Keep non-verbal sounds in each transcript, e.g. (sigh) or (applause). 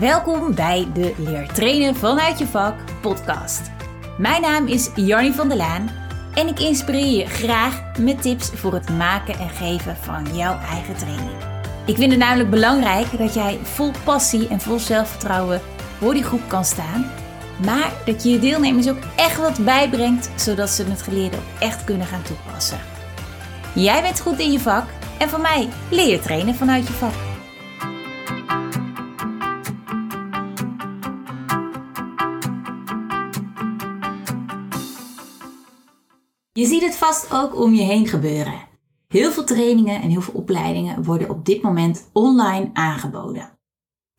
Welkom bij de Leer Trainen vanuit je vak podcast. Mijn naam is Jarnie van der Laan en ik inspireer je graag met tips voor het maken en geven van jouw eigen training. Ik vind het namelijk belangrijk dat jij vol passie en vol zelfvertrouwen voor die groep kan staan, maar dat je je deelnemers ook echt wat bijbrengt zodat ze het geleerde ook echt kunnen gaan toepassen. Jij bent goed in je vak en van mij leer je trainen vanuit je vak. Je ziet het vast ook om je heen gebeuren. Heel veel trainingen en heel veel opleidingen worden op dit moment online aangeboden.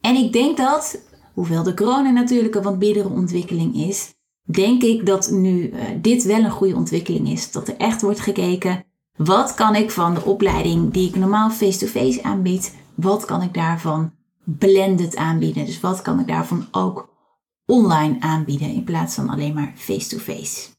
En ik denk dat, hoewel de corona natuurlijk een wat biedere ontwikkeling is, denk ik dat nu uh, dit wel een goede ontwikkeling is. Dat er echt wordt gekeken, wat kan ik van de opleiding die ik normaal face-to-face -face aanbied, wat kan ik daarvan blended aanbieden? Dus wat kan ik daarvan ook online aanbieden in plaats van alleen maar face-to-face? -face.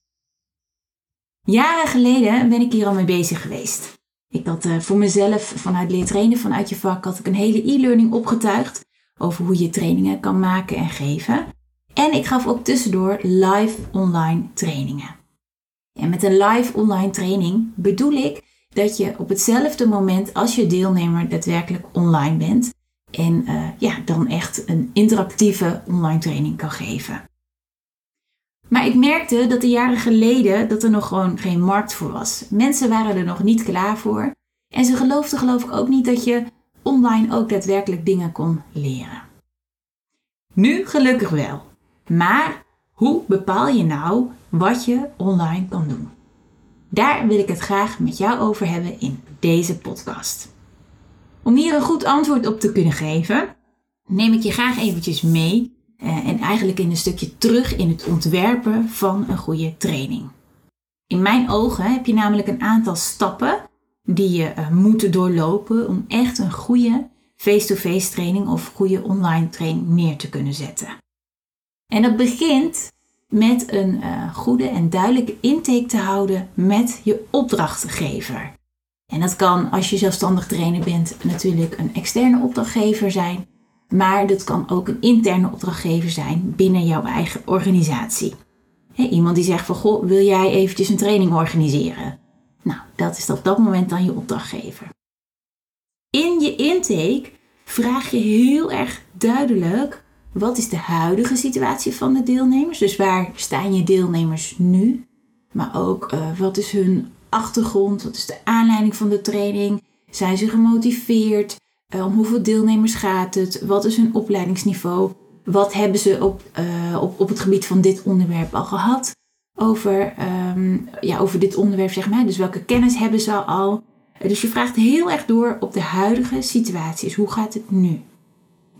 Jaren geleden ben ik hier al mee bezig geweest. Ik had uh, voor mezelf vanuit leer trainen vanuit je vak had ik een hele e-learning opgetuigd over hoe je trainingen kan maken en geven. En ik gaf ook tussendoor live online trainingen. En met een live online training bedoel ik dat je op hetzelfde moment als je deelnemer daadwerkelijk online bent en uh, ja, dan echt een interactieve online training kan geven. Maar ik merkte dat de jaren geleden dat er nog gewoon geen markt voor was. Mensen waren er nog niet klaar voor. En ze geloofden geloof ik ook niet dat je online ook daadwerkelijk dingen kon leren. Nu gelukkig wel. Maar hoe bepaal je nou wat je online kan doen? Daar wil ik het graag met jou over hebben in deze podcast. Om hier een goed antwoord op te kunnen geven, neem ik je graag eventjes mee en eigenlijk in een stukje terug in het ontwerpen van een goede training. In mijn ogen heb je namelijk een aantal stappen die je uh, moet doorlopen om echt een goede face-to-face training of goede online training neer te kunnen zetten. En dat begint met een uh, goede en duidelijke intake te houden met je opdrachtgever. En dat kan als je zelfstandig trainer bent natuurlijk een externe opdrachtgever zijn. Maar dat kan ook een interne opdrachtgever zijn binnen jouw eigen organisatie. iemand die zegt van, goh, wil jij eventjes een training organiseren? Nou, dat is op dat moment dan je opdrachtgever. In je intake vraag je heel erg duidelijk, wat is de huidige situatie van de deelnemers? Dus waar staan je deelnemers nu? Maar ook, uh, wat is hun achtergrond? Wat is de aanleiding van de training? Zijn ze gemotiveerd? Eh, om hoeveel deelnemers gaat het? Wat is hun opleidingsniveau? Wat hebben ze op, uh, op, op het gebied van dit onderwerp al gehad? Over, um, ja, over dit onderwerp, zeg maar. Dus welke kennis hebben ze al? Dus je vraagt heel erg door op de huidige situaties. Hoe gaat het nu?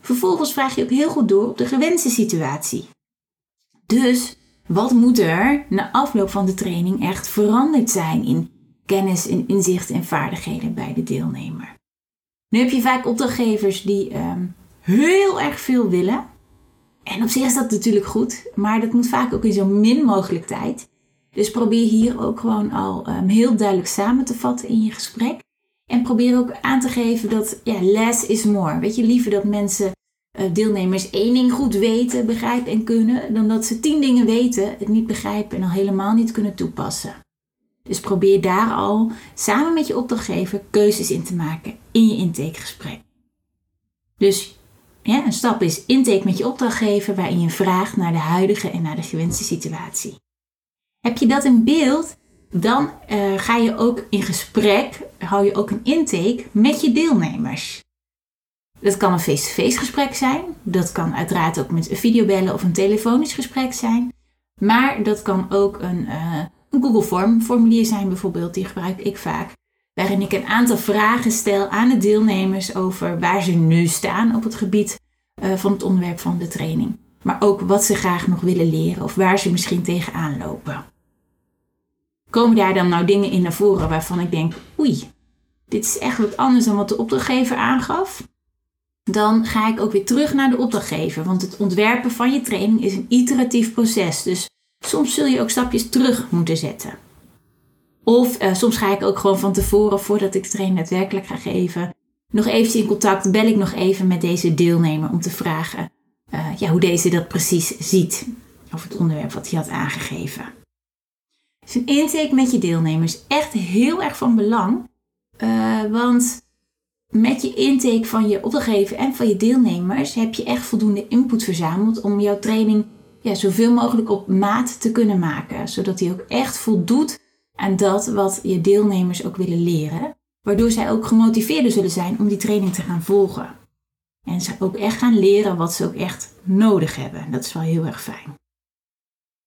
Vervolgens vraag je ook heel goed door op de gewenste situatie. Dus wat moet er na afloop van de training echt veranderd zijn in kennis, in inzicht en vaardigheden bij de deelnemer? Nu heb je vaak opdrachtgevers die um, heel erg veel willen. En op zich is dat natuurlijk goed, maar dat moet vaak ook in zo min mogelijk tijd. Dus probeer hier ook gewoon al um, heel duidelijk samen te vatten in je gesprek. En probeer ook aan te geven dat ja, less is more. Weet je, liever dat mensen, uh, deelnemers, één ding goed weten, begrijpen en kunnen, dan dat ze tien dingen weten, het niet begrijpen en al helemaal niet kunnen toepassen. Dus probeer daar al samen met je opdrachtgever keuzes in te maken in je intakegesprek. Dus ja, een stap is intake met je opdrachtgever waarin je vraagt naar de huidige en naar de gewenste situatie. Heb je dat in beeld, dan uh, ga je ook in gesprek, hou je ook een intake met je deelnemers. Dat kan een face-to-face gesprek zijn. Dat kan uiteraard ook met een videobellen of een telefonisch gesprek zijn. Maar dat kan ook een, uh, een Google Form formulier zijn bijvoorbeeld. Die gebruik ik vaak. Waarin ik een aantal vragen stel aan de deelnemers over waar ze nu staan op het gebied uh, van het onderwerp van de training. Maar ook wat ze graag nog willen leren of waar ze misschien tegenaan lopen. Komen daar dan nou dingen in naar voren waarvan ik denk, oei, dit is echt wat anders dan wat de opdrachtgever aangaf? Dan ga ik ook weer terug naar de opdrachtgever, want het ontwerpen van je training is een iteratief proces. Dus soms zul je ook stapjes terug moeten zetten. Of uh, soms ga ik ook gewoon van tevoren, voordat ik de training daadwerkelijk ga geven, nog eventjes in contact, bel ik nog even met deze deelnemer om te vragen eh, ja, hoe deze dat precies ziet. Of het onderwerp wat hij had aangegeven. Dus een intake met je deelnemers is echt heel erg van belang. Uh, want met je intake van je opdrachtgever en van je deelnemers heb je echt voldoende input verzameld om jouw training ja, zoveel mogelijk op maat te kunnen maken. Zodat die ook echt voldoet aan dat wat je deelnemers ook willen leren. Waardoor zij ook gemotiveerder zullen zijn om die training te gaan volgen. En ze ook echt gaan leren wat ze ook echt nodig hebben. Dat is wel heel erg fijn.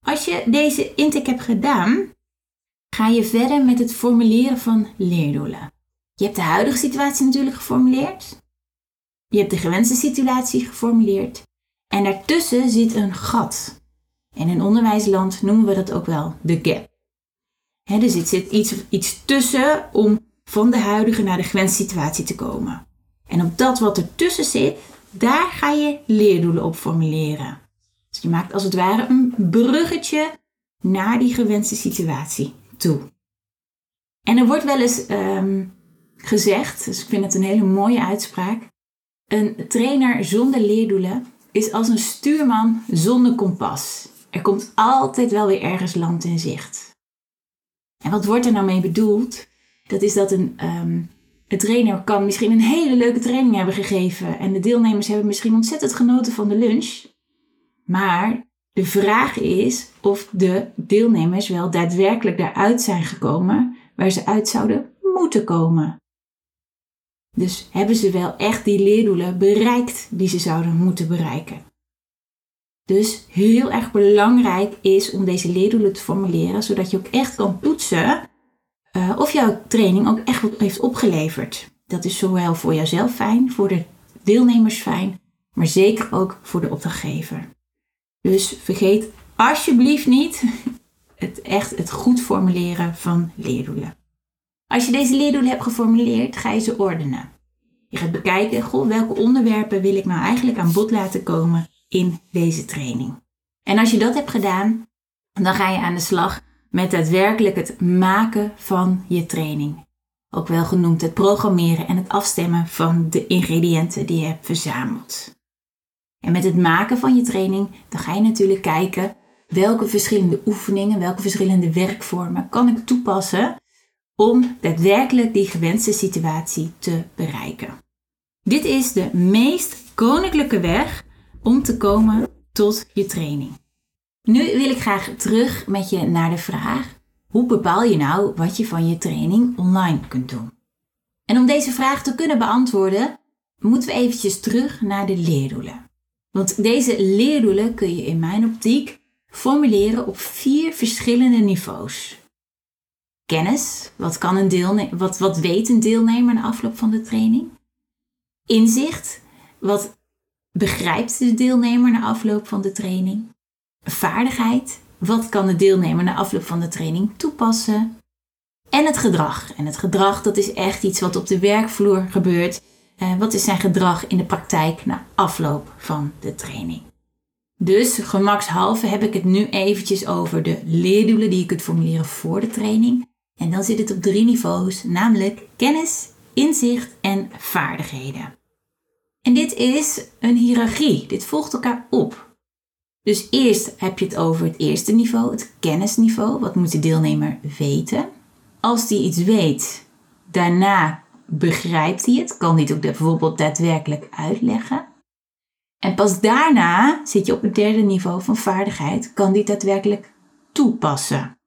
Als je deze intake hebt gedaan, ga je verder met het formuleren van leerdoelen. Je hebt de huidige situatie natuurlijk geformuleerd. Je hebt de gewenste situatie geformuleerd. En daartussen zit een gat. En in onderwijsland noemen we dat ook wel de gap. He, er zit, iets tussen om van de huidige naar de gewenste situatie te komen. En op dat wat ertussen zit, daar ga je leerdoelen op formuleren. Dus je maakt als het ware een bruggetje naar die gewenste situatie toe. En er wordt wel eens ehm, gezegd, dus ik vind het een hele mooie uitspraak. Een trainer zonder leerdoelen is als een stuurman zonder kompas. Er komt altijd wel weer ergens land in zicht. En wat wordt er nou mee bedoeld? Dat is dat een, um, trainer kan misschien een hele leuke training hebben gegeven en de deelnemers hebben misschien ontzettend genoten van de lunch. Maar de vraag is of de deelnemers wel daadwerkelijk daaruit zijn gekomen waar ze uit zouden moeten komen. Dus hebben ze wel echt die leerdoelen bereikt die ze zouden moeten bereiken? Dus heel erg belangrijk is om deze leerdoelen te formuleren, zodat je ook echt kan toetsen uh, of jouw training ook echt wat heeft opgeleverd. Dat is zowel voor jouzelf fijn, voor de deelnemers fijn, maar zeker ook voor de opdrachtgever. Dus vergeet alsjeblieft niet (laughs) het echt het goed formuleren van leerdoelen. Als je deze leerdoelen hebt geformuleerd, ga je ze ordenen. Je gaat bekijken, goh, welke onderwerpen wil ik nou eigenlijk aan bod laten komen in deze training. En als je dat hebt gedaan, dan ga je aan de slag met daadwerkelijk het maken van je training. Ook wel genoemd het programmeren en het afstemmen van de ingrediënten die je hebt verzameld. En met het maken van je training, dan ga je natuurlijk kijken welke verschillende oefeningen, welke verschillende werkvormen kan ik toepassen om daadwerkelijk die gewenste situatie te bereiken. Dit is de meest koninklijke weg om te komen tot je training. Nu wil ik graag terug met je naar de vraag: hoe bepaal je nou wat je van je training online kunt doen? En om deze vraag te kunnen beantwoorden, moeten we eventjes terug naar de leerdoelen. Want deze leerdoelen kun je in mijn optiek formuleren op vier verschillende niveaus. Kennis, wat, kan een wat, wat weet een deelnemer na afloop van de training? Inzicht, wat begrijpt de deelnemer na afloop van de training? Vaardigheid, wat kan de deelnemer na afloop van de training toepassen? En het gedrag. En het gedrag, dat is echt iets wat op de werkvloer gebeurt. Eh, wat is zijn gedrag in de praktijk na afloop van de training? Dus gemakshalve heb ik het nu eventjes over de leerdoelen die je kunt formuleren voor de training. En dan zit het op drie niveaus, namelijk kennis, inzicht en vaardigheden. En dit is een hiërarchie. Dit volgt elkaar op. Dus eerst heb je het over het eerste niveau, het kennisniveau. Wat moet de deelnemer weten? Als die iets weet, daarna begrijpt hij het. Kan hij het ook bijvoorbeeld daadwerkelijk uitleggen? En pas daarna zit je op het derde niveau van vaardigheid. Kan die daadwerkelijk toepassen?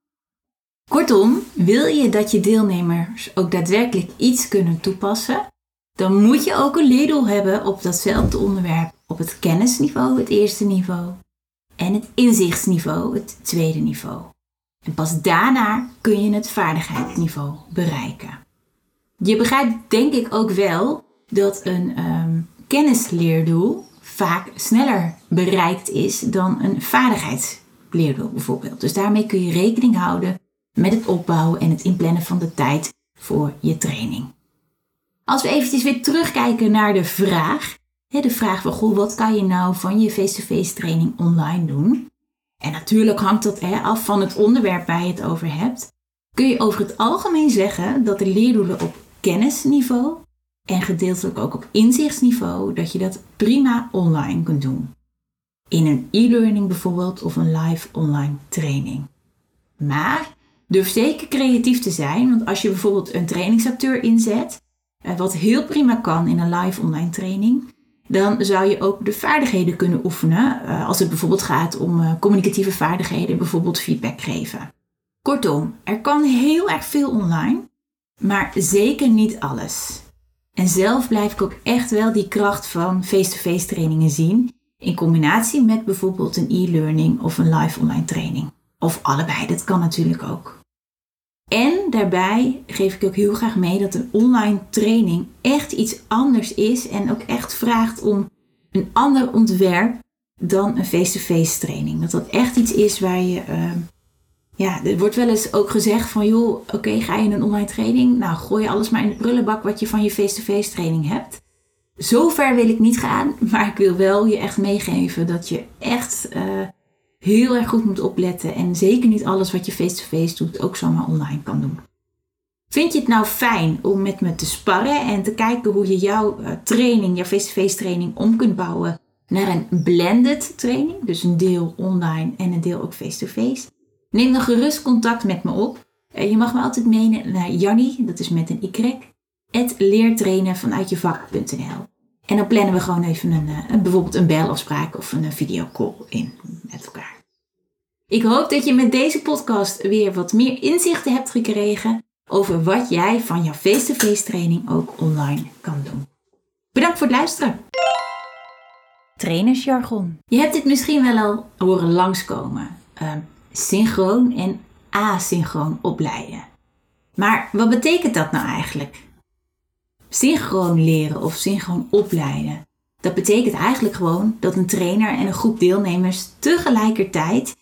Kortom, wil je dat je deelnemers ook daadwerkelijk iets kunnen toepassen, dan moet je ook een leerdoel hebben op datzelfde onderwerp op het kennisniveau, het eerste niveau, en het inzichtsniveau, het tweede niveau. En pas daarna kun je het vaardigheidsniveau bereiken. Je begrijpt denk ik ook wel dat een um, kennisleerdoel vaak sneller bereikt is dan een vaardigheidsleerdoel bijvoorbeeld. Dus daarmee kun je rekening houden met het opbouwen en het inplannen van de tijd voor je training. Als we eventjes weer terugkijken naar de vraag, de vraag van goh, wat kan je nou van je face-to-face training online doen? En natuurlijk hangt dat af van het onderwerp waar je het over hebt. Kun je over het algemeen zeggen dat de leerdoelen op kennisniveau en gedeeltelijk ook op inzichtsniveau, dat je dat prima online kunt doen. in een e-learning bijvoorbeeld of een live online training. Maar durf zeker creatief te zijn, want als je bijvoorbeeld een trainingsacteur inzet, eh, wat heel prima kan in een live online training, dan zou je ook de vaardigheden kunnen oefenen eh, als het bijvoorbeeld gaat om eh, communicatieve vaardigheden, bijvoorbeeld feedback geven. Kortom, er kan heel erg veel online, maar zeker niet alles. En zelf blijf ik ook echt wel die kracht van face-to-face trainingen zien, in combinatie met bijvoorbeeld een e-learning of een live online training. Of allebei, dat kan natuurlijk ook. En daarbij geef ik ook heel graag mee dat een online training echt iets anders is en ook echt vraagt om een ander ontwerp dan een face-to-face training. Dat dat echt iets is waar je. Ehm, ja, er wordt wel eens ook gezegd van joh, oké, ga je in een online training? Nou, gooi alles maar in de prullenbak wat je van je face-to-face training hebt. Zo ver wil ik niet gaan, (laughs) maar ik wil wel je echt meegeven dat je echt uh, heel erg goed moet opletten. En zeker niet alles wat je face-to-face doet ook zomaar online kan doen. Vind je het nou fijn om met me te sparren en te kijken hoe je jouw uh, training, jouw face-to-face training om kunt bouwen naar een blended training? Dus een deel online en een deel ook face-to-face. Neem dan gerust contact met me op. Uh, je mag me altijd meenemen naar Jannie, dat is met een y, het leertrainen vanuit je vak.nl. En dan plannen we gewoon even een, eh, een, bijvoorbeeld een belafspraak of een videocall in met elkaar. Ik hoop dat je met deze podcast weer wat meer inzichten hebt gekregen over wat jij van jouw face-to-face training ook online kan doen. Bedankt voor het luisteren. Trainersjargon. Je hebt dit misschien wel al horen langskomen. Uh, synchroon en asynchroon opleiden. Maar wat betekent dat nou eigenlijk? Synchroon leren of synchroon opleiden. Dat betekent eigenlijk gewoon dat een trainer en een groep deelnemers tegelijkertijd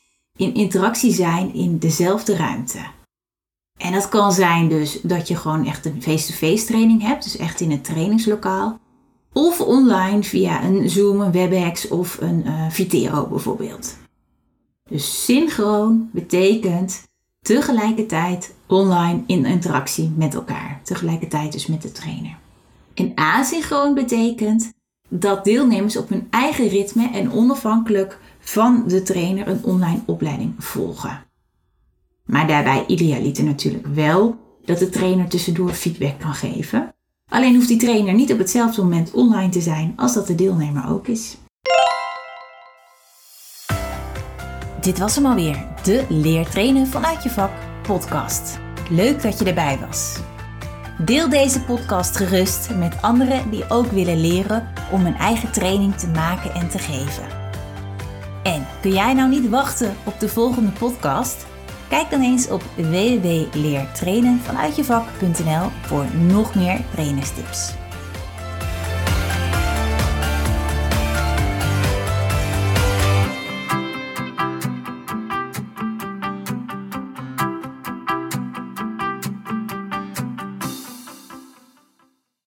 in interactie zijn in dezelfde ruimte. En dat kan zijn dus dat je gewoon echt een face-to-face training hebt, dus echt in het trainingslokaal. Of online via een Zoom, een WebEx of een uh, Vitero bijvoorbeeld. Dus synchroon betekent tegelijkertijd online in interactie met elkaar. Tegelijkertijd dus met de trainer. En asynchroon betekent dat deelnemers op hun eigen ritme en onafhankelijk van de trainer een online opleiding volgen. Maar daarbij idealiter natuurlijk wel dat de trainer tussendoor feedback kan geven. Alleen hoeft die trainer niet op hetzelfde moment online te zijn als dat de deelnemer ook is. Dit was hem alweer, de Leer trainen vanuit je vak podcast. Leuk dat je erbij was. Deel deze podcast gerust met anderen die ook willen leren om een eigen training te maken en te geven. Kun jij nou niet wachten op de volgende podcast? Kijk dan eens op www.leertrainenvanuitjevak.nl voor nog meer trainerstips.